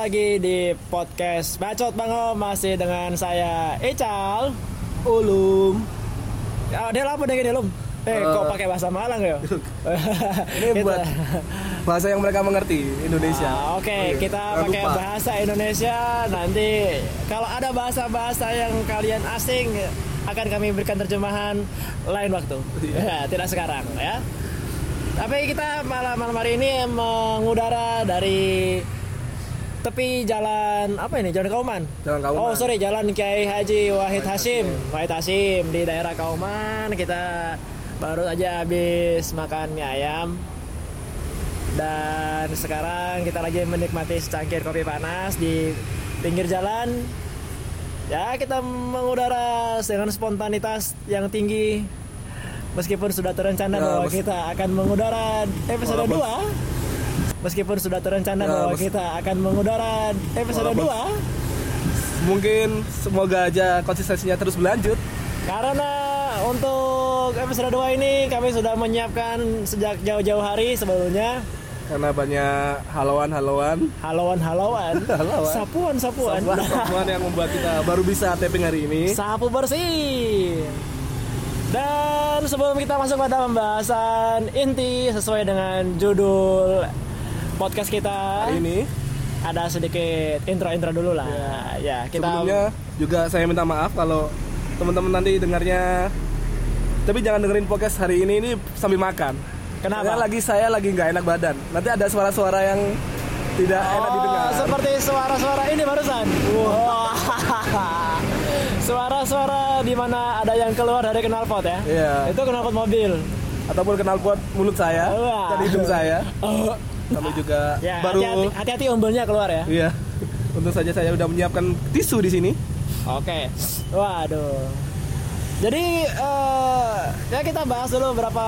lagi di podcast Bacot Bango masih dengan saya Ical Ulum. Ya, dia apa dengan Delum? Eh, Eh. kok pakai bahasa Malang ya? Ini buat bahasa yang mereka mengerti Indonesia. Ah, Oke, Oh, iya. kita Jangan pakai lupa. bahasa Indonesia. Nanti kalau ada bahasa-bahasa yang kalian asing akan kami berikan terjemahan lain waktu. Iya. Ya, tidak sekarang ya. Tapi kita malam malam hari ini mengudara dari tepi jalan apa ini? Jalan Kauman. Jalan Kauman. Oh, sorry, Jalan Kiai Haji Wahid Hashim. Wahid Hashim di daerah Kauman. Kita baru aja habis makan mie ayam. Dan sekarang kita lagi menikmati secangkir kopi panas di pinggir jalan. Ya, kita mengudara dengan spontanitas yang tinggi. Meskipun sudah terencana Ya, bahwa kita akan mengudara episode Walaupun- 2. Meskipun sudah terencana Ya, bahwa kita akan mengudara episode Walaupun- 2. Mungkin semoga aja konsistensinya terus berlanjut. Karena untuk episode 2 ini kami sudah menyiapkan sejak jauh-jauh hari sebelumnya Karena banyak halauan-halauan halauan-halauan, Halauan. sapuan-sapuan, Sapuan yang membuat kita baru bisa taping hari ini. sapu bersih. Dan sebelum kita masuk pada pembahasan inti sesuai dengan judul podcast kita, Hari ini ada sedikit intro-intro dulu lah. Ya, kita sebelumnya juga saya minta maaf kalau teman-teman nanti dengarnya tapi jangan dengerin podcast hari ini ini sambil makan. Kenapa? Karena lagi saya lagi nggak enak badan. Nanti ada suara-suara yang tidak enak didengar. Oh, seperti suara-suara ini barusan. Wah. Suara-suara di mana ada yang keluar dari knalpot ya. Iya. Itu knalpot mobil. Ataupun kenal pot mulut saya Wah. dan hidung saya. Oh. Kami juga Ya, baru hati-hati, umbelnya keluar ya. Iya. Untung saja saya udah menyiapkan tisu di sini. Oke. Waduh. Jadi eh, ya kita bahas dulu berapa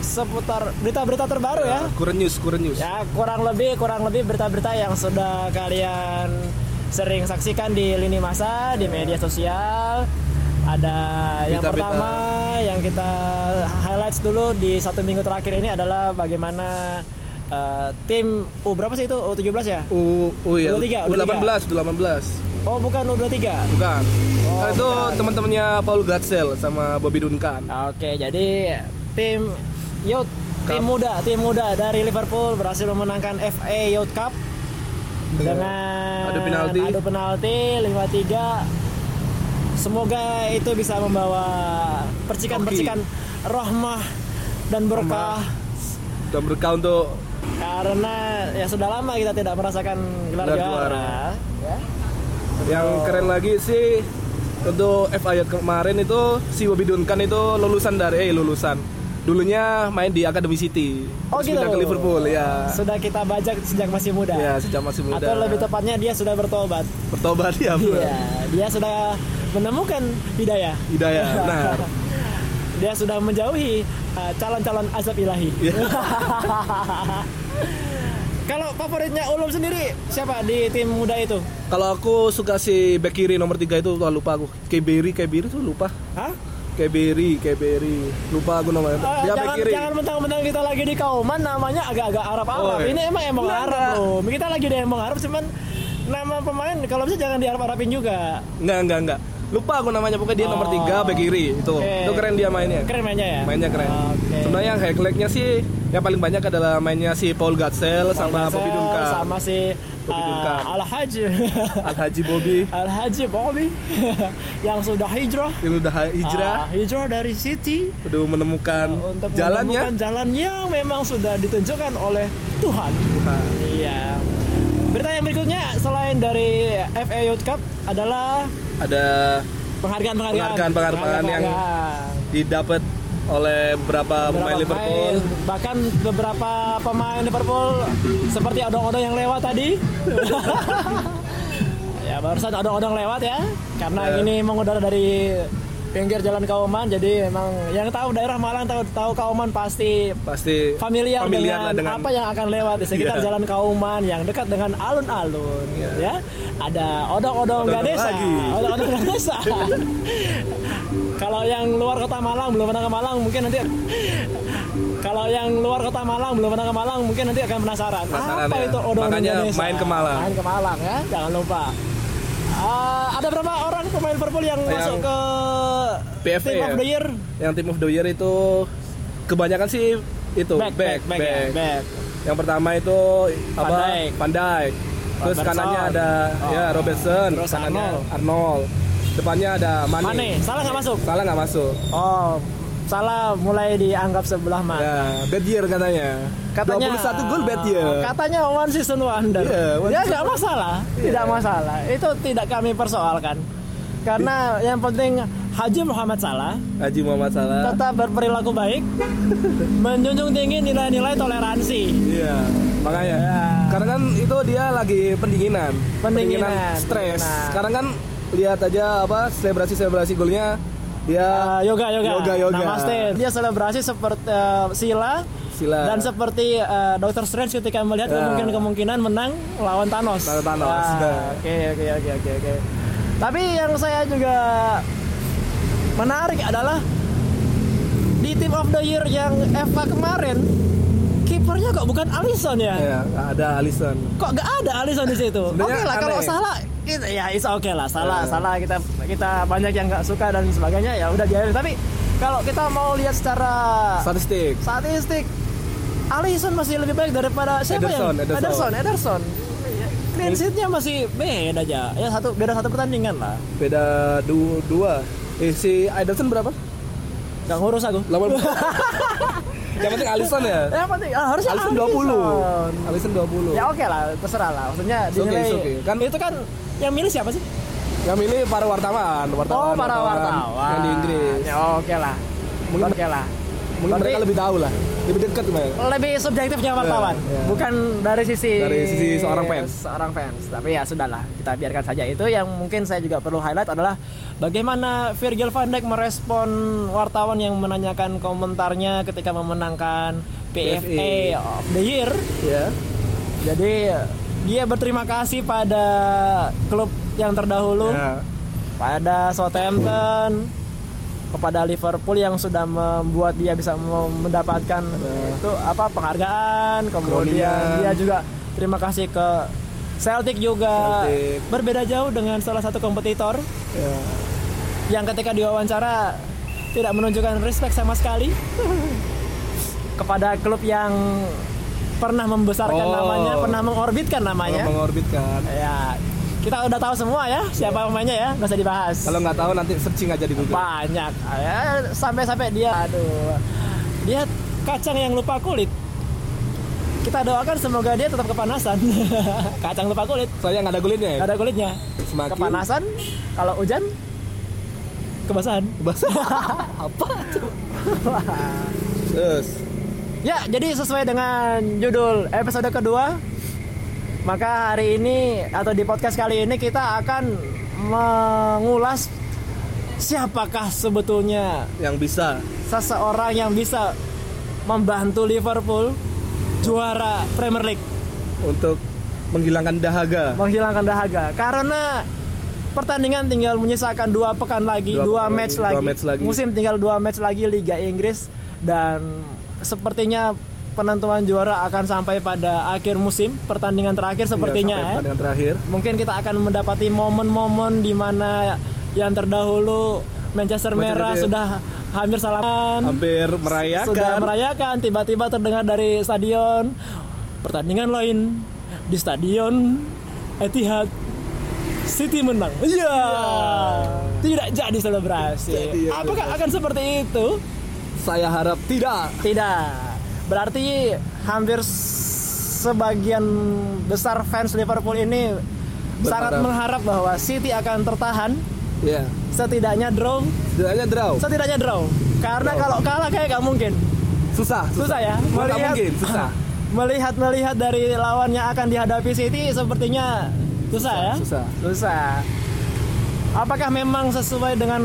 seputar berita-berita terbaru ya. Kurang news, kurang news. Ya kurang lebih kurang lebih berita-berita yang sudah kalian sering saksikan di lini masa di media sosial. Ada yang Berita-berita. pertama yang kita highlights dulu di satu minggu terakhir ini adalah bagaimana eh, tim U berapa sih itu U17 ya? U, U ya. U23, U18, U18. Oh bukan U23. Bukan. Oh, Kan itu teman-temannya Paul Gatsel sama Bobby Duncan. Oke, jadi tim Youth, tim Cup. muda, tim muda dari Liverpool berhasil memenangkan FA Youth Cup dengan Adu penalti. adu penalti 5-3. Semoga itu bisa membawa percikan-percikan rahmah dan berkah Dan berkah untuk karena ya sudah lama kita tidak merasakan gelar Gelar juara. juara. Ya. yang keren lagi sih untuk FA Youth kemarin itu si Bobby Duncan itu lulusan dari eh lulusan dulunya main di Academy City Oh gitu. pindah ke Liverpool ya Sudah kita bajak sejak masih muda. ya sejak masih muda Atau lebih tepatnya dia sudah bertobat. bertobat ya bro Iya, dia sudah menemukan hidayah. hidayah benar Dia sudah menjauhi uh, calon-calon azab ilahi. Iya. Kalau favoritnya Ulum sendiri siapa di tim muda itu? kalau aku suka si back kiri nomor 3 itu wah, lupa aku Keberi Keberi tuh lupa Hah? Keberi Keberi lupa aku namanya Uh, dia jangan kiri jangan mentang-mentang kita lagi di Kauman namanya agak-agak Arab-Arab. Oh, iya. Ini emang emang Enggak, Arab loh. Kita lagi di emang Arab cuman nama pemain kalau bisa jangan di Arab-Arabin juga. enggak enggak enggak lupa aku namanya pokoknya dia nomor Oh. 3 back kiri itu Oke. itu keren dia mainnya Keren mainnya ya? mainnya keren Oke. sebenarnya yang highlightnya sih yang paling banyak adalah mainnya si Paul Gatsel sama Marcel Bobby Duncan sama si Bobby uh, Duncan. Al Haji Al Haji Bobby Al Haji Bobby yang sudah hijrah yang udah hijrah Ah, hijrah dari City udah menemukan untuk jalannya menemukan jalan yang memang sudah ditunjukkan oleh Tuhan. Tuhan. Iya. Berita yang berikutnya selain dari FA Youth Cup adalah ada penghargaan-penghargaan Penghargaan-penghargaan yang Penghargaan-penghargaan. didapat oleh beberapa Beberapa pemain Liverpool pemain, bahkan beberapa pemain Liverpool seperti odong-odong yang lewat tadi. ya barusan odong-odong lewat ya, karena Ya. ini mengudara dari pinggir jalan Kauman, jadi memang yang tahu daerah Malang tahu tahu Kauman pasti pasti familiar, familiar dengan, lah apa yang akan lewat di sekitar Iya. jalan Kauman yang dekat dengan alun-alun Iya. ya ada odong-odong Odong-odong Gadesa lagi. odong-odong Gadesa Kalau yang luar kota Malang belum pernah ke Malang mungkin nanti kalau yang luar kota Malang belum pernah ke Malang mungkin nanti akan penasaran. Penasaran Apa ya? itu odong Makanya Indonesia? main ke Malang. Main ke Malang ya, jangan lupa. Ah, ada berapa orang pemain Liverpool yang, Yang masuk ke PFA Team of ya? the Year? Yang Team of the Year itu kebanyakan sih itu Back, back, back, ya, back. Yang pertama itu apa? Van Dijk. Terus Robertson. kanannya ada Oh. ya Robertson, Terus kanannya Arnold. Arnold. Depannya ada Mane. Mane, salah nggak masuk? Salah nggak masuk. Oh, salah mulai dianggap sebelah mata. Ya, bad year katanya. Katanya 21 gol bad year. Katanya one season wonder. Iya, one ya season masalah, tidak masalah. Itu tidak kami persoalkan. Karena yang penting Haji Muhammad Salah Haji Muhammad Salah. tetap berperilaku baik, menjunjung tinggi nilai-nilai toleransi. Iya, makanya. Ya. Karena kan itu dia lagi pendinginan. Pendinginan, stres. pendinginan. Sekarang kan lihat aja apa selebrasi-selebrasi golnya dia Uh, yoga yoga Yoga, yoga. Namaste. Dia selebrasi seperti uh, sila Sila. dan seperti uh, Dr. Strange ketika melihat Ya. kemungkinan kemungkinan menang lawan Thanos. Lawan Thanos, Ah, ya. Oke oke oke oke oke. Tapi yang saya juga menarik adalah di Team of the Year yang Eva kemarin kipernya kok bukan Alisson ya? ya, nggak ada Alisson. Kok gak ada Alisson di situ? Oke Sebenarnya lah kalau salah kita ya is oke lah salah Ya. salah kita kita banyak yang nggak suka dan sebagainya ya udah biarin tapi kalau kita mau lihat secara Statistik. statistik Alisson masih lebih baik daripada siapa Ederson, yang Ederson. Ederson Ederson clean sheetnya masih beda aja ya satu beda satu pertandingan lah Beda du dua. Eh si Ederson berapa? nggak ngurus aku 80. Yang penting Alisson ya. yang penting ah, harusnya Alisson 20. Alisson 20. ya oke lah terserah lah maksudnya It's okay, okay. Kan- itu kan yang milih siapa sih Yang milih para wartawan, wartawan. oh para wartawan Yang di Inggris. ya oke lah Mungkin- oke lah Mungkin Berarti- mereka lebih tahu lah. Lebih dekat Mbak. lebih subjektifnya wartawan, Ya, ya. bukan dari sisi Dari sisi seorang fans. Seorang fans. Tapi ya sudahlah, kita biarkan saja. Itu yang mungkin saya juga perlu highlight adalah bagaimana Virgil van Dijk merespon wartawan yang menanyakan komentarnya ketika memenangkan PFA of the Year. Ya. Jadi dia berterima kasih pada klub yang terdahulu, Ya. pada Southampton, kepada Liverpool yang sudah membuat dia bisa mendapatkan itu apa penghargaan kemudian Kronian. dia juga terima kasih ke Celtic juga Celtic. berbeda jauh dengan salah satu kompetitor Ya. yang ketika diwawancara tidak menunjukkan respect sama sekali kepada klub yang pernah membesarkan Oh. namanya, pernah mengorbitkan namanya. Mengorbitkan. Ya, kita udah tahu semua ya siapa pemainnya ya, nggak usah dibahas. Kalau nggak tahu nanti searching aja di Google. banyak, ya, sampai-sampai dia, aduh, dia kacang yang lupa kulit. Kita doakan semoga dia tetap kepanasan. kacang lupa kulit, Soalnya nggak ada kulitnya ya. ada kulitnya. Semakin Kepanasan, kalau hujan, kebasahan. basah. Apa? Terus. Ya, jadi sesuai dengan judul episode kedua, maka hari ini atau di podcast kali ini kita akan mengulas siapakah sebetulnya yang bisa seseorang yang bisa membantu Liverpool juara Premier League, untuk menghilangkan dahaga. menghilangkan dahaga. Karena pertandingan tinggal menyisakan dua pekan lagi, Dua dua, pekan match lagi, lagi. dua match lagi. Musim tinggal dua match lagi Liga Inggris dan sepertinya penentuan juara akan sampai pada akhir musim pertandingan terakhir sepertinya Iya, sampai ya. pertandingan terakhir. Mungkin kita akan mendapati momen-momen di mana yang terdahulu Manchester Manchester Merah United. sudah hampir salaman Hampir merayakan. sudah merayakan tiba-tiba terdengar dari stadion pertandingan lain di stadion Etihad City menang. Iya. Tidak jadi selebrasi. Jadi ya, Apakah akan seperti itu? Saya harap tidak. Tidak. Berarti hampir sebagian besar fans Liverpool ini sangat Berharap. mengharap bahwa City akan tertahan Ya. setidaknya draw, Setidaknya draw. setidaknya draw. Karena Draw. kalau kalah kayak gak mungkin. Susah, Susah ya. Bukan nggak mungkin, susah. melihat melihat dari lawan yang akan dihadapi City sepertinya susah, ya. susah. Susah. Apakah memang sesuai dengan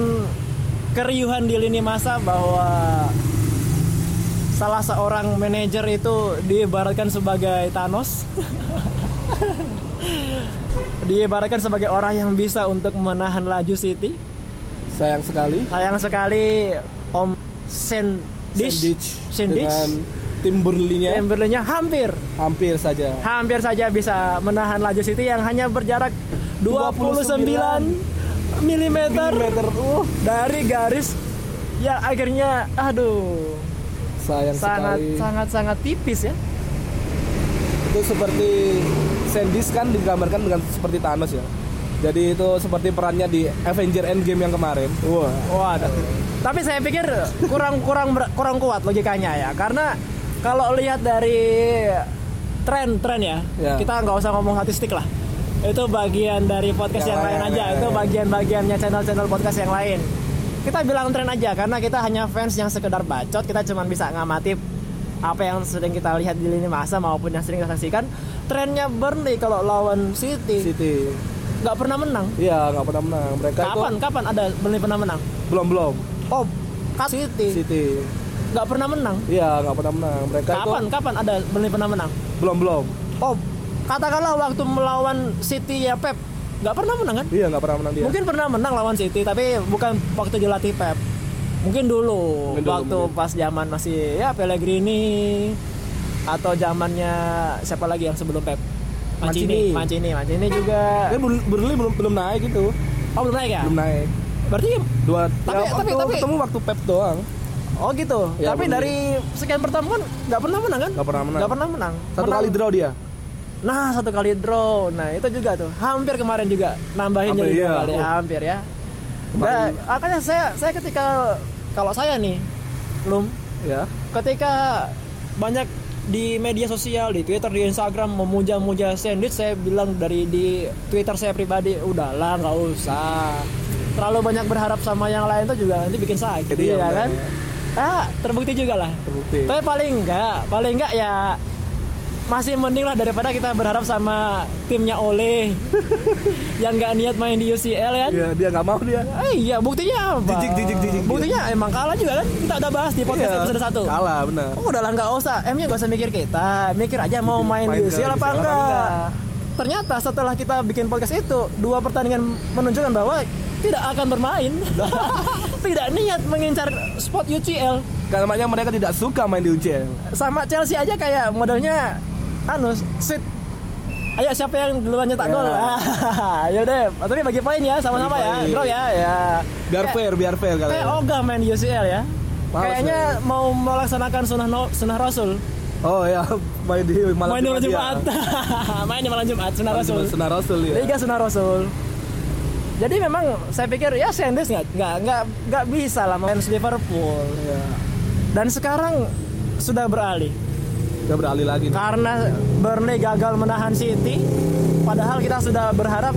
keriuhan di lini masa bahwa salah seorang manajer itu diibaratkan sebagai Thanos? diibaratkan sebagai orang yang bisa untuk menahan laju City? sayang sekali. Sayang sekali Om Sendich Sandwich Sandwich dengan tim Timberlake-nya hampir. Hampir saja. Hampir saja bisa menahan laju City yang hanya berjarak 29 mm meter uh. dari garis yang akhirnya aduh sayang sangat sekali sangat sangat tipis ya itu seperti Sandys kan digambarkan dengan seperti Thanos ya jadi itu seperti perannya di Avenger Endgame yang kemarin wah Waduh. Tapi saya pikir kurang kurang kurang kuat logikanya ya, karena kalau lihat dari tren-tren ya, Ya. kita nggak usah ngomong statistik lah. Itu bagian dari podcast Yang yang, lain lain, aja, yang itu lain. bagian-bagiannya channel-channel podcast yang lain. Kita bilang tren aja karena kita hanya fans yang sekedar bacot, kita cuma bisa ngamati apa yang sering kita lihat di lini masa maupun yang sering kita saksikan. Trennya Burnley kalau lawan City City nggak pernah menang. iya nggak pernah menang mereka Kapan? itu Kapan ada Burnley pernah menang? belum belum Oh, City City nggak pernah menang. iya nggak pernah menang mereka Kapan? itu Kapan ada Burnley pernah menang? belum belum Oh, katakanlah waktu melawan City ya Pep nggak pernah menang kan? iya nggak pernah menang dia Mungkin pernah menang lawan City, tapi bukan waktu dilatih Pep. Mungkin dulu, Mungkin dulu, waktu mungkin. pas zaman masih ya Pellegrini atau zamannya siapa lagi yang sebelum Pep? Mancini, Mancini, Mancini juga. kan Bur- Burnley belum belum naik gitu Oh belum naik ya? belum naik Berarti dua Tapi- ya, tapi- tapi- ketemu waktu Pep doang oh gitu. Ya, tapi Burnley. dari sekian pertemuan nggak pernah menang kan? nggak pernah menang Nggak pernah menang. satu Menang- kali draw dia Nah satu kali draw, nah itu juga tuh hampir kemarin juga nambahin Hampir, jadi iya. kali, Oh. hampir ya. Kemarin. Nah, makanya saya saya ketika kalau saya nih, belum ya ketika banyak di media sosial di Twitter di Instagram memuja-muja sandwich saya bilang dari di Twitter saya pribadi udahlah nggak usah terlalu banyak berharap sama yang lain tuh juga nanti bikin sakit Jadi ya ya udah, kan ya. ah terbukti juga lah terbukti tapi paling enggak, paling enggak ya masih mending lah daripada kita berharap sama timnya Ole yang nggak niat main di UCL kan. Iya, dia nggak mau dia Eh, iya, buktinya apa? Jijik, jijik, jijik. Buktinya emang kalah juga kan? Kita udah bahas di podcast Iya, episode 1. kalah benar Oh, udah lah nggak usah. M-nya nggak usah mikir kita. Mikir aja mau main, Main di UCL apa UCL apa enggak. Ternyata setelah kita bikin podcast itu, dua pertandingan menunjukkan bahwa tidak akan bermain. tidak niat mengincar spot UCL. karena mereka tidak suka main di UCL sama Chelsea aja kayak modelnya anu sit. Ayo siapa yang duluan nyetak Ya. gol? Ya. Deh. Tapi bagi poin ya sama-sama ya. draw ya ya. Biar Kayak- fair biar fair kayak kalian ogah main UCL ya. Males kayaknya mau melaksanakan sunnah no, sunnah rasul. Oh ya. Main di malam main Jumat, Jumat. Ya. main di malam Jumat sunnah rasul. Sunnah Rasul ya. Liga sunnah rasul. Jadi memang saya pikir ya Sanders nggak nggak nggak nggak bisa lah main Liverpool. Ya. dan sekarang sudah beralih udah beralih lagi nih. karena Burnley gagal menahan City padahal kita sudah berharap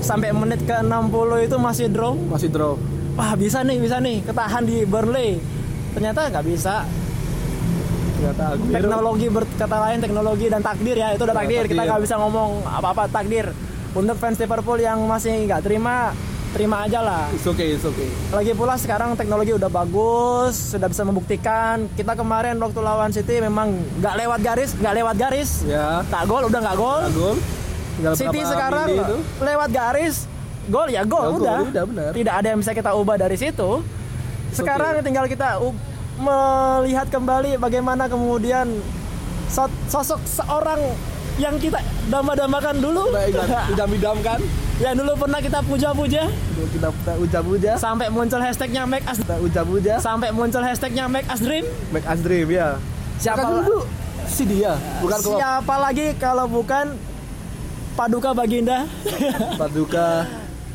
sampai menit ke 60 itu masih draw. Masih draw. Wah bisa nih bisa nih ketahan di Burnley. Ternyata nggak bisa. Ternyata Aguero teknologi berkata lain teknologi dan takdir ya itu udah Ya, takdir. Kita takdir. nggak bisa ngomong apa-apa takdir. Untuk fans Liverpool yang masih nggak terima terima aja lah. It's okay it's okay. Lagi pula sekarang teknologi udah bagus sudah bisa membuktikan. Kita kemarin waktu lawan City memang nggak lewat garis nggak lewat garis. Ya. Tak gol udah nggak gol. Gol. Tinggal City sekarang lewat garis gol ya gol Ya, gol, udah. udah, benar. Tidak ada yang bisa kita ubah dari situ. Sekarang tinggal kita melihat kembali bagaimana kemudian so- sosok seorang yang kita damba-dambakan dulu. Baik, udah idamkan. Yang dulu pernah kita puja-puja. Kita kita uja-uja sampai muncul hashtagnya make us kita uja-uja sampai muncul hashtagnya make us dream. make us dream ya. Siapa dulu. Si dia. Bukan Siapa lagi kalau bukan Paduka Baginda, Paduka.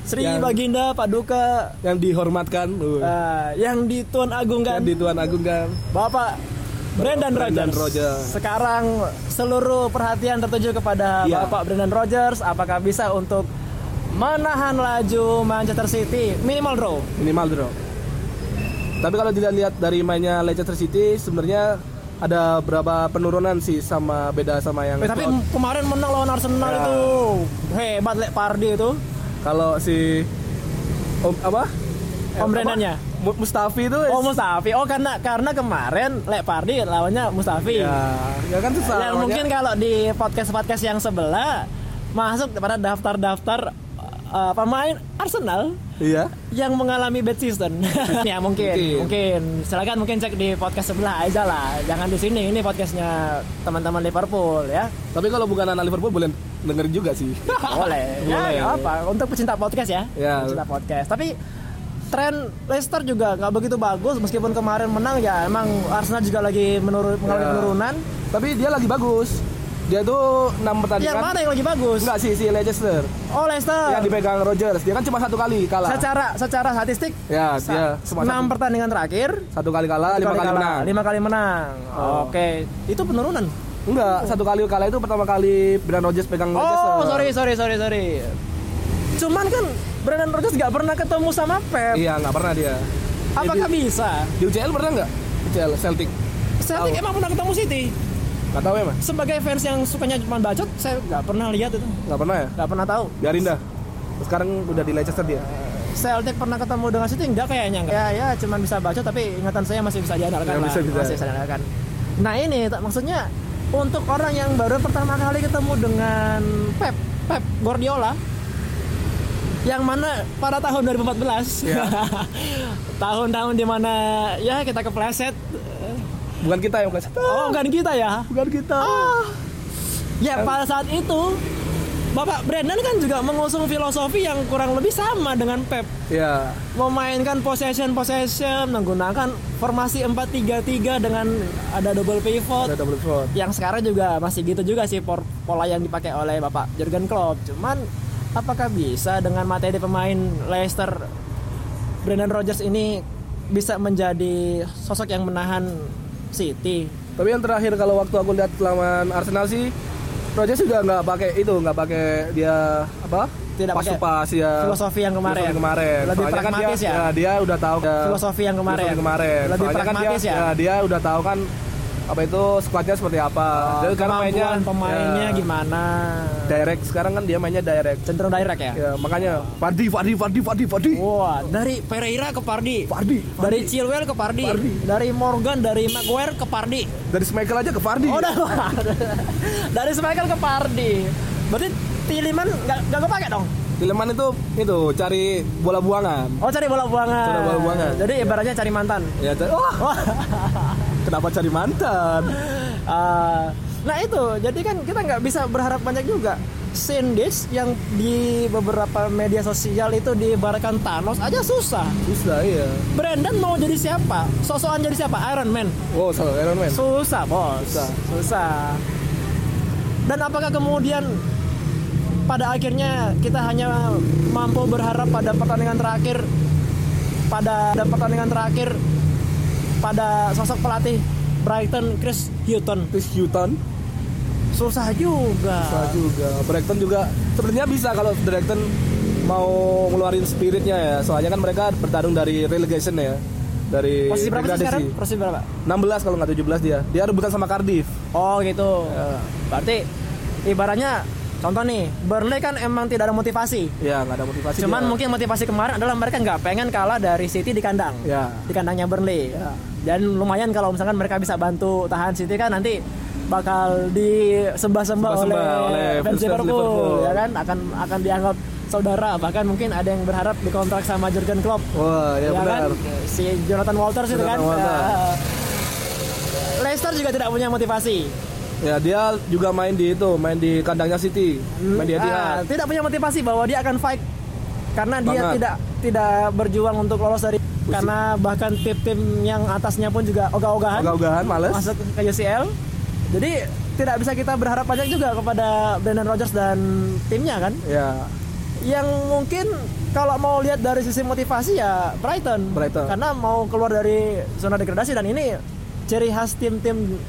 Sri Yang- Baginda Paduka. Yang dihormatkan. Uh, yang dituan agungkan yang di Tuan Agung kan. Bapak Brendan. Rodgers. Sekarang seluruh perhatian tertuju kepada Iya. Bapak Brendan Rodgers. Apakah bisa untuk menahan laju Manchester City minimal draw? minimal draw tapi kalau dilihat dari mainnya Leicester City sebenarnya ada berapa penurunan sih sama beda sama yang Eh, tapi kemarin menang lawan Arsenal Ya. itu hebat Lek Pardi itu. kalau si Om apa Om? Brendannya? Mu- Mustafi itu Oh Mustafi. Oh karena karena kemarin Lek Pardi lawannya Mustafi. ya, ya kan susah yang namanya. mungkin kalau di podcast-podcast yang sebelah masuk pada daftar-daftar eh, pemain Arsenal Iya. yang mengalami bad season. ya mungkin, Mungkin. mungkin. Silakan mungkin cek di podcast sebelah aja lah. Jangan di sini. Ini podcastnya teman-teman Liverpool ya. Tapi kalau bukan anak Liverpool boleh dengerin juga sih. Boleh. ya, Boleh. nggak apa. Untuk pecinta podcast ya. Ya. Pecinta podcast. Tapi tren Leicester juga nggak begitu bagus meskipun kemarin menang ya emang Arsenal juga lagi menurun mengalami Ya. penurunan. Tapi dia lagi bagus. Dia tuh 6 Yang pertandingan. mana yang lagi bagus? Enggak sih si Leicester. Oh Leicester. Yang dipegang Rogers. Dia kan cuma satu kali kalah. secara secara statistik Ya, dia cuma enam satu, pertandingan terakhir satu kali kalah, lima kali, kalah, menang. lima kali menang. Oh. Oke, itu penurunan. Enggak, satu kali kalah itu pertama kali Brendan Rodgers pegang Leicester. Oh, sorry, sorry, sorry, sorry. Cuman kan Brendan Rodgers nggak pernah ketemu sama Pep. Iya, nggak pernah dia. Apakah Di, bisa? di UCL pernah nggak? UCL Celtic. Celtic Tahu. emang pernah ketemu City. Nggak tahu ya, Mas? Sebagai fans yang sukanya cuma bacot, saya nggak pernah lihat itu, Nggak pernah ya? nggak pernah tahu. Biarin dah. Sekarang udah di Leicester dia. Celtic pernah ketemu dengan City enggak kayaknya enggak. Ya ya cuma bisa baca tapi ingatan saya masih bisa diandalkan Ya, lah. bisa, bisa. Masih bisa diandalkan. Nah ini tak- maksudnya untuk orang yang baru pertama kali ketemu dengan Pep Pep Guardiola yang mana pada tahun 2014 Ya. tahun-tahun di mana ya kita kepleset Bukan kita yang kasih. oh bukan kita ya Bukan kita. ya pada saat itu Bapak Brandon kan juga mengusung filosofi yang kurang lebih sama dengan Pep Ya. memainkan possession possession menggunakan formasi 4-3-3 dengan ada double pivot Ada double pivot. yang sekarang juga masih gitu juga sih pola yang dipakai oleh Bapak Jurgen Klopp cuman apakah bisa dengan materi pemain Leicester Brendan Rodgers ini bisa menjadi sosok yang menahan City Tapi yang terakhir kalau waktu aku lihat lawan Arsenal sih Rodgers juga nggak pakai itu, nggak pakai dia apa? Tidak pakai pas ya. filosofi yang kemarin. Filosofi kemarin. Lebih Soalnya kan dia, pragmatis ya? Dia udah tahu ya, Filosofi yang kemarin. filosofi kemarin. Lebih Soalnya kan pragmatis dia, ya? dia udah tahu kan apa itu squadnya seperti apa. Jadi sekarang mainnya pemainnya ya, gimana Direct sekarang kan dia mainnya direct. cenderung direct ya Ya, makanya Fardi, Fardi, Fardi, Fardi, Fardi. Wah, dari Pereira ke Pardi. Fardi, Dari Chilwell ke Pardi. Pardi. Dari Morgan, dari Maguire ke Pardi. Dari Schmeichel aja ke Fardi. Oh, udah. dari Schmeichel ke Pardi. Berarti Tiliman nggak nggak kepake dong? Tilleman itu itu cari bola buangan. Oh, cari bola buangan. Cari bola buangan. Jadi ibaratnya cari mantan. Ya, cari- Wah. kenapa cari mantan? Ah, nah itu, jadi kan kita nggak bisa berharap banyak juga. Sindis yang di beberapa media sosial itu diibaratkan Thanos aja susah. Bisa iya. Brandon mau jadi siapa? Sosokan jadi siapa? Iron Man. Oh, so Iron Man. Susah, bos. Susah. Susah. Dan apakah kemudian pada akhirnya kita hanya mampu berharap pada pertandingan terakhir pada pada pertandingan terakhir pada sosok pelatih Brighton Chris Hutton Chris Hutton susah juga. bisa juga. Brighton juga sebenarnya bisa kalau Brighton mau ngeluarin spiritnya ya. Soalnya kan mereka bertarung dari relegation ya. Dari Posisi berapa sih degradasi. sekarang? Posisi berapa? 16 kalau nggak 17 dia. Dia rebutan sama Cardiff. Oh gitu. Berarti ibaratnya contoh nih, Burnley kan emang tidak ada motivasi. Ya, nggak ada motivasi. Cuman dia. mungkin motivasi kemarin adalah mereka nggak pengen kalah dari City di kandang. Ya. Di kandangnya Burnley. Ya. Dan lumayan kalau misalkan mereka bisa bantu tahan City kan nanti bakal disembah-sembah oleh, oleh fans Liverpool, Liverpool. ya kan akan akan dianggap saudara bahkan mungkin ada yang berharap dikontrak sama Jurgen Klopp Wah, ya, kan benar. si Jonathan Walters itu kan Jonathan Walters. Ya. Leicester juga tidak punya motivasi Ya, dia juga main di itu, main di kandangnya City, main di Ah, Etihad. tidak punya motivasi bahwa dia akan fight karena dia Banget. tidak tidak berjuang untuk lolos dari karena bahkan tim-tim yang atasnya pun juga ogah-ogahan Ogah-ogahan, males. masuk ke UCL. Jadi tidak bisa kita berharap banyak juga kepada Brendan Rodgers dan timnya kan. Ya, Yang mungkin kalau mau lihat dari sisi motivasi ya Brighton. Brighton. Karena mau keluar dari zona degradasi dan ini ciri khas tim-tim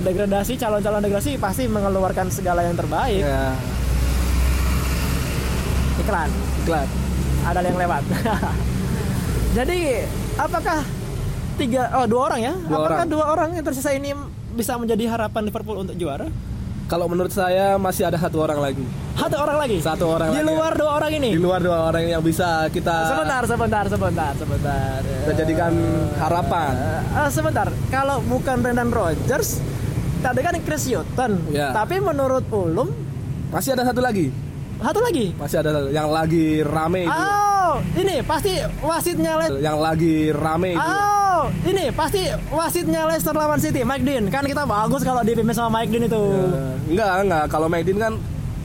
degradasi calon-calon degradasi pasti mengeluarkan segala yang terbaik. ya. Iklan. Iklan. ada yang lewat. Jadi apakah tiga oh dua orang ya? Dua apakah orang. dua orang yang tersisa ini bisa menjadi harapan Liverpool untuk juara? Kalau menurut saya masih ada satu orang lagi. Satu orang lagi. Satu orang Di lagi. luar dua orang ini. Di luar dua orang yang bisa kita Sebentar, sebentar, sebentar, sebentar. kita jadikan harapan. Eh, eh, sebentar, kalau bukan Brendan Rodgers, tadi kan Chris Hutton. Ya. Tapi menurut Ulum, Masih ada satu lagi. Satu lagi. Masih ada satu. yang lagi rame itu. Oh, ini pasti wasitnya Yang lagi rame itu. Oh, ini pasti wasitnya Leicester lawan City, Mike Dean. Kan kita bagus kalau dipimpin sama Mike Dean itu. Eh, enggak, enggak. Kalau McDean kan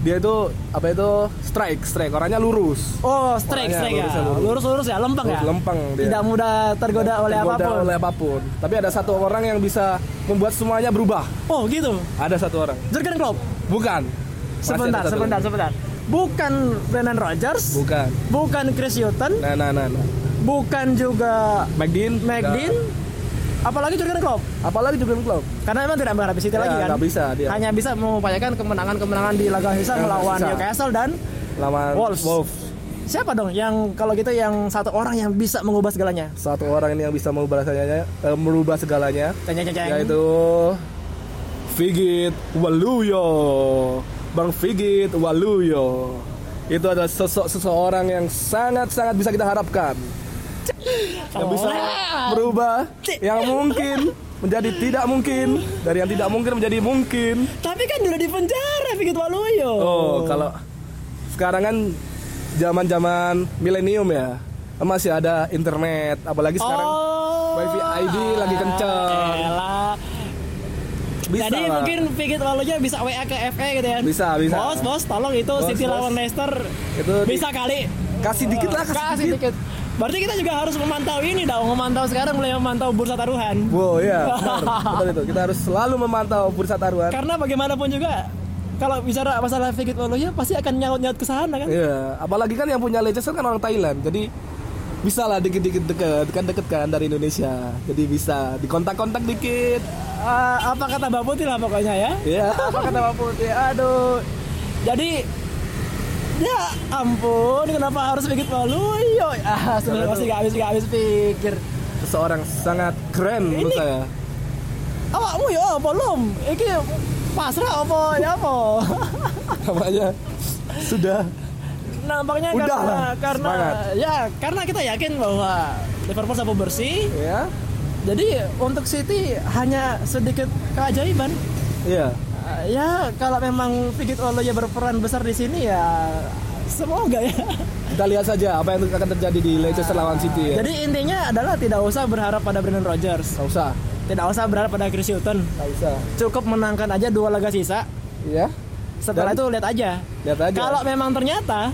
dia itu apa itu strike, strike. Orangnya lurus. Oh, strike, Orangnya strike ya. lurus, lurus. Lurus-lurus ya, lempeng ya. Lurus, lempeng dia. Tidak mudah tergoda oleh Tergoda apa pun. oleh apa pun. Tapi ada satu orang yang bisa membuat semuanya berubah. Oh, gitu. Ada satu orang. Jurgen Klopp. Bukan. Sebentar, sebentar, sebentar. Bukan Brendan Rodgers, Bukan. bukan Chris Hutton, Nah, nah, nah, nah. bukan juga McDean. Mike enggak. Dean, apalagi Jurgen Klopp. Apalagi Jurgen Klopp. Karena memang tidak menghadapi City Ya, lagi kan. bisa dia. Hanya bisa mengupayakan kemenangan-kemenangan di laga sisa Ya, melawan sisa. Newcastle dan Lawan Wolves. Wolves. siapa dong yang kalau gitu yang satu orang yang bisa mengubah segalanya? Satu orang ini yang bisa merubah segalanya, eh, merubah segalanya Ceng ceng ceng. yaitu Figit Waluyo. Bang Figit Waluyo. Itu adalah sosok seseorang yang sangat-sangat bisa kita harapkan. Yang bisa berubah yang mungkin menjadi tidak mungkin, dari yang tidak mungkin menjadi mungkin. Tapi kan udah di penjara Figit Waluyo. Oh, kalau sekarang kan zaman-zaman milenium ya. Masih ada internet, apalagi sekarang Oh. wifi ID lagi kenceng. Elah. Bisa Jadi lah. mungkin Figit Waluyo bisa WA ke FE gitu ya. Bisa, bisa. Bos, bos, tolong itu Bos, City bos. lawan Leicester. Itu di- bisa kali. kasih dikit lah, kasih, Kasih dikit. dikit. Berarti kita juga harus memantau ini dong, memantau sekarang mulai memantau bursa taruhan. Wow, ya, benar. betul itu. Kita harus selalu memantau bursa taruhan. Karena bagaimanapun juga kalau bicara masalah Figit Waluyo pasti akan nyaut-nyaut ke sana kan. Iya, apalagi kan yang punya Leicester kan orang Thailand. Jadi bisa lah dikit-dikit deket kan deket kan dari Indonesia. Jadi bisa dikontak-kontak dikit. Eh, apa kata Mbak Putih lah pokoknya ya. Iya. Apa kata Mbak Putih? Aduh. Jadi ya ampun kenapa harus Figit Waluyo? Ah, sebenarnya masih gak habis gak habis pikir. Seseorang sangat keren menurut Ini- saya. Awakmu ya apa lom? Iki pasrah apa ya apa? Namanya sudah Nampaknya Udah karena lah, karena semangat. ya karena kita yakin bahwa Liverpool sapu bersih. ya. Jadi untuk City hanya sedikit keajaiban. Iya. Uh, ya kalau memang Figit Waluyo berperan besar di sini ya semoga ya. Kita lihat saja apa yang akan terjadi di Leicester lawan City ya. Jadi intinya adalah tidak usah berharap pada Brendan Rodgers, Nggak usah. tidak usah berharap pada Chris Hutton. Nggak usah. Cukup menangkan aja dua laga sisa. Iya. Setelah Dan- itu lihat aja. Lihat aja. Kalau memang ternyata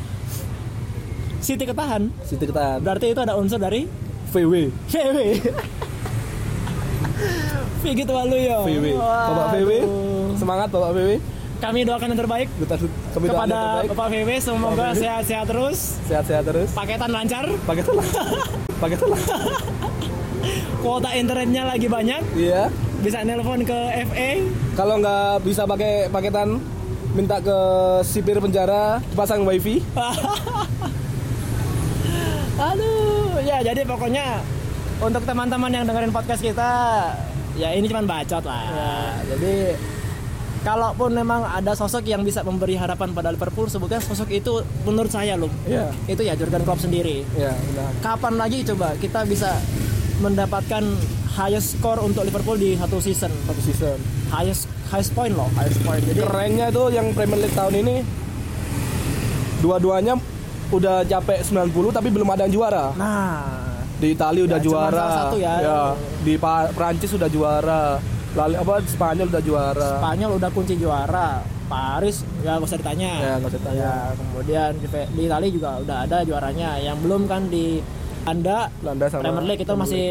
City ketahan, City kita berarti itu ada unsur dari VW. VW. Figit Waluyo. VW. Bapak VW. Semangat Bapak VW. Kami doakan yang terbaik kami doakan yang kepada terbaik. Bapak VW semoga sehat-sehat terus, Sehat-sehat terus. paketan lancar, Pakai telah. Pakai telah. kuota internetnya lagi banyak, Iya. bisa nelpon ke FA. Kalau nggak bisa pakai paketan minta ke sipir penjara pasang wifi. Aduh, ya jadi pokoknya untuk teman-teman yang dengerin podcast kita, ya ini cuma bacot lah. Jadi kalaupun memang ada sosok yang bisa memberi harapan pada Liverpool, sebutnya sosok itu menurut saya loh. Iya. Itu ya Jurgen Klopp sendiri. Iya, benar. Kapan lagi coba kita bisa mendapatkan highest score untuk Liverpool di satu season? Satu season. Highest highest point loh, highest point. Jadi Kerennya itu yang Premier League tahun ini dua-duanya udah capek 90 tapi belum ada yang juara. nah, Di Italia udah Ya, juara. satu ya. Di Pa- Prancis udah juara. Lalu apa Spanyol udah juara. Spanyol udah kunci juara. Paris ya gak usah ditanya. Ya, nggak usah ditanya. Ya, kemudian di, di Italia juga udah ada juaranya. Yang belum kan di Anda Belanda sama Premier League itu masih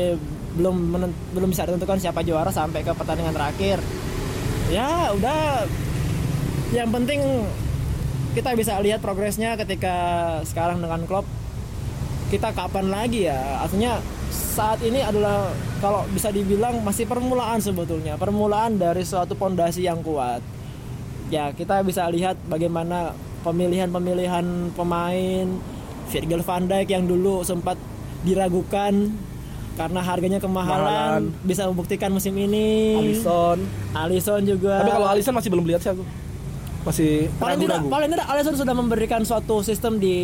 belum menen- belum bisa ditentukan siapa juara sampai ke pertandingan terakhir. Ya, udah yang penting kita bisa lihat progresnya ketika sekarang dengan Klopp kita kapan lagi ya artinya saat ini adalah kalau bisa dibilang masih permulaan sebetulnya permulaan dari suatu pondasi yang kuat ya kita bisa lihat bagaimana pemilihan-pemilihan pemain Virgil van Dijk yang dulu sempat diragukan karena harganya kemahalan Kemahalan. bisa membuktikan musim ini Alisson. Alisson juga Tapi kalau Alisson masih belum lihat sih aku. Masih paling tidak paling tidak Alisson sudah memberikan suatu sistem di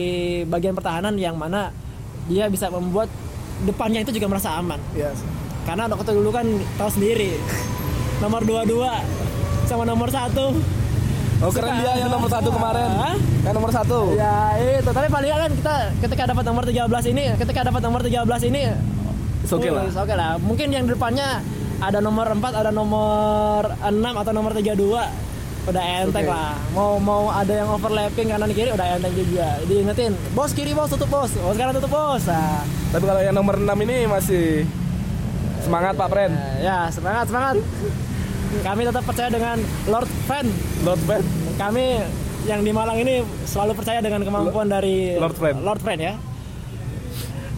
bagian pertahanan yang mana dia bisa membuat depannya itu juga merasa aman Yes. karena dokter dulu kan tahu sendiri nomor 22 sama nomor satu Oh keren dia yang nomor satu kemarin. Hah? Yang nomor satu. Ya itu, tapi paling kan kita ketika dapat nomor 13 ini, ketika dapat nomor 13 ini It's okay lah. Oke lah. Mungkin yang depannya ada nomor 4, ada nomor 6 atau nomor 32 udah enteng Oke. lah. Mau mau ada yang overlapping kanan kiri udah enteng juga. Diingetin, bos kiri bos tutup bos. Oh sekarang tutup bos. Nah, Tapi kalau yang nomor 6 ini masih semangat Pak Pren. ya semangat semangat. Kami tetap percaya dengan Lord Fan. Lord Pren. Kami yang di Malang ini selalu percaya dengan kemampuan dari Lord Friend. Lord Friend ya.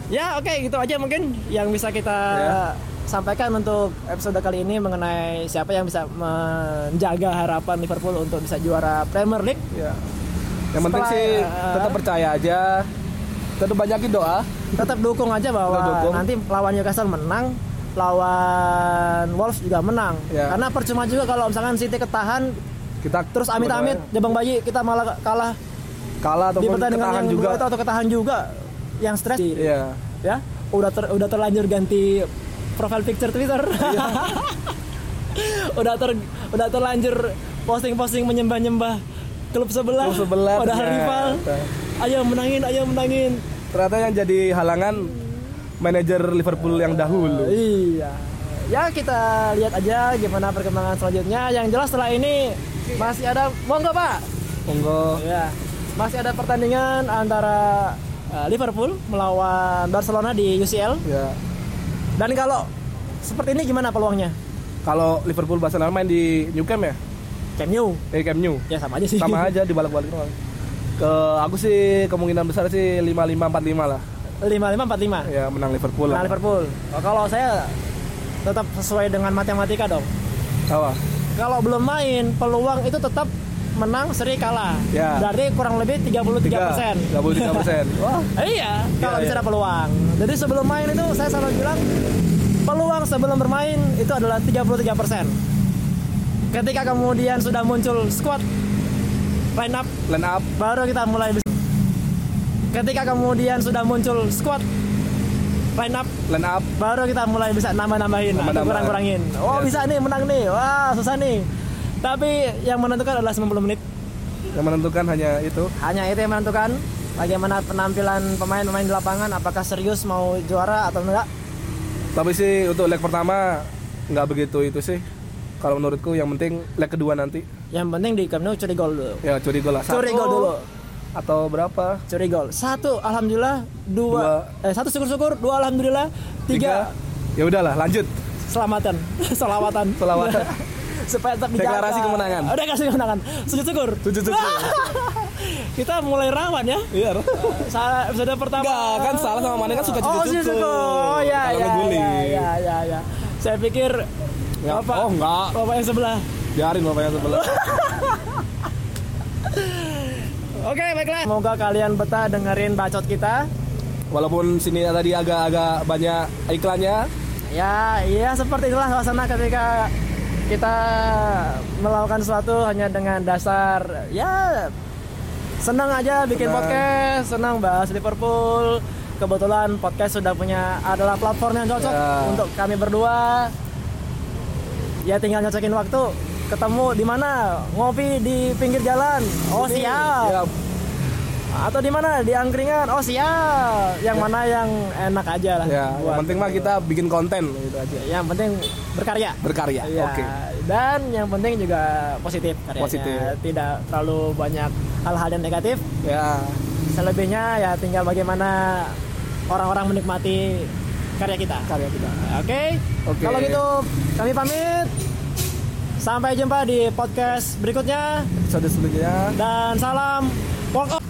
Ya oke gitu aja mungkin yang bisa kita Ya. Sampaikan untuk episode kali ini mengenai siapa yang bisa menjaga harapan Liverpool untuk bisa juara Premier League. Ya. Yang penting Setelah, sih uh, tetap percaya aja. Tetap banyakin doa. Tetap dukung aja bahwa dukung. nanti lawan Newcastle menang, lawan Wolves juga menang. Ya. Karena percuma juga kalau misalkan City ketahan Kita terus amit-amit jebang bayi kita malah kalah kalah pertandingan ketahan yang juga. juga atau ketahan juga yang stres Iya. ya udah ter, udah terlanjur ganti profile picture Twitter Iya. udah ter udah terlanjur posting-posting menyembah-nyembah klub sebelah Klub sebelah, padahal ternyata. rival ayo menangin ayo menangin Ternyata yang jadi halangan manajer Liverpool yang dahulu. iya ya kita lihat aja gimana perkembangan selanjutnya yang jelas setelah ini masih ada monggo pak Monggo. ya masih ada pertandingan antara uh, Liverpool melawan Barcelona di UCL Ya. Dan kalau seperti ini gimana peluangnya Kalau Liverpool Barcelona main di New Camp ya? Camp Nou Eh Camp Nou. ya sama aja sih Sama aja dibalik-balik doang. Ke aku sih kemungkinan besar sih 55 45 lah. 55 45 Ya menang Liverpool Nah, lah. Liverpool. Oh, kalau saya tetap sesuai dengan matematika dong. Apa? Kalau belum main, peluang itu tetap menang seri kalah. Ya. Berarti kurang lebih 33 persen. 33 persen. Wah. iya, kalau Iya, bicara iya. peluang. Jadi sebelum main itu saya selalu bilang peluang sebelum bermain itu adalah 33 persen. Ketika kemudian sudah muncul squad line up, Line up. baru kita mulai bisa. Ketika kemudian sudah muncul squad line up, Line up. baru kita mulai bisa nambah-nambahin atau Nambah-nambah. kurang-kurangin. Oh, Ya. bisa nih menang nih. Wah, susah nih. Tapi yang menentukan adalah 90 menit. Yang menentukan hanya itu. Hanya itu yang menentukan bagaimana penampilan pemain-pemain di lapangan apakah serius mau juara atau enggak. Tapi sih untuk leg pertama nggak begitu itu sih. Kalau menurutku yang penting leg kedua nanti Yang penting di Camp Nou curi gol dulu. ya curi gol lah. Curi Satu gol dulu. Atau berapa? Curi gol. Satu alhamdulillah, dua, eh satu syukur-syukur, dua alhamdulillah, tiga, Ya udahlah, lanjut. selamatan, selawatan. Selawatan. Supaya tetap dijaga. Deklarasi kemenangan. Oh, deklarasi kemenangan. Sujud syukur. Sujud syukur. Kita mulai rawan ya. Iya. Salah episode pertama. Enggak, kan salah sama Mane kan suka Oh, sih suka. Oh ya Kalau ya, ngeguling. ya ya ya ya. Saya pikir Ya, Bapak, oh, enggak. Bapak yang sebelah. Biarin bapaknya sebelah. Oke, baiklah. Semoga kalian betah dengerin bacot kita. Walaupun sini tadi agak-agak banyak iklannya, Ya, iya seperti itulah suasana ketika kita melakukan sesuatu hanya dengan dasar ya senang aja bikin Senang. podcast, senang bahas Liverpool. Kebetulan podcast sudah punya adalah platform yang cocok Ya. untuk kami berdua. Ya tinggal nyocokin waktu. Ketemu di mana? Ngopi di pinggir jalan. Oh Ini, siap. ya, Atau di mana? Di angkringan. Oh siap. Yang mana yang enak aja lah. ya, yang buat- penting mah kita bikin konten gitu aja. Yang penting berkarya. Berkarya. Iya. Oke. Dan yang penting juga positif karyanya. Positif. Tidak terlalu banyak hal-hal yang negatif. Ya. Selebihnya ya tinggal bagaimana orang-orang menikmati karya kita. Karya kita. Oke. Oke. Kalau gitu kami pamit. Sampai jumpa di podcast berikutnya Episode selanjutnya. dan salam walk up.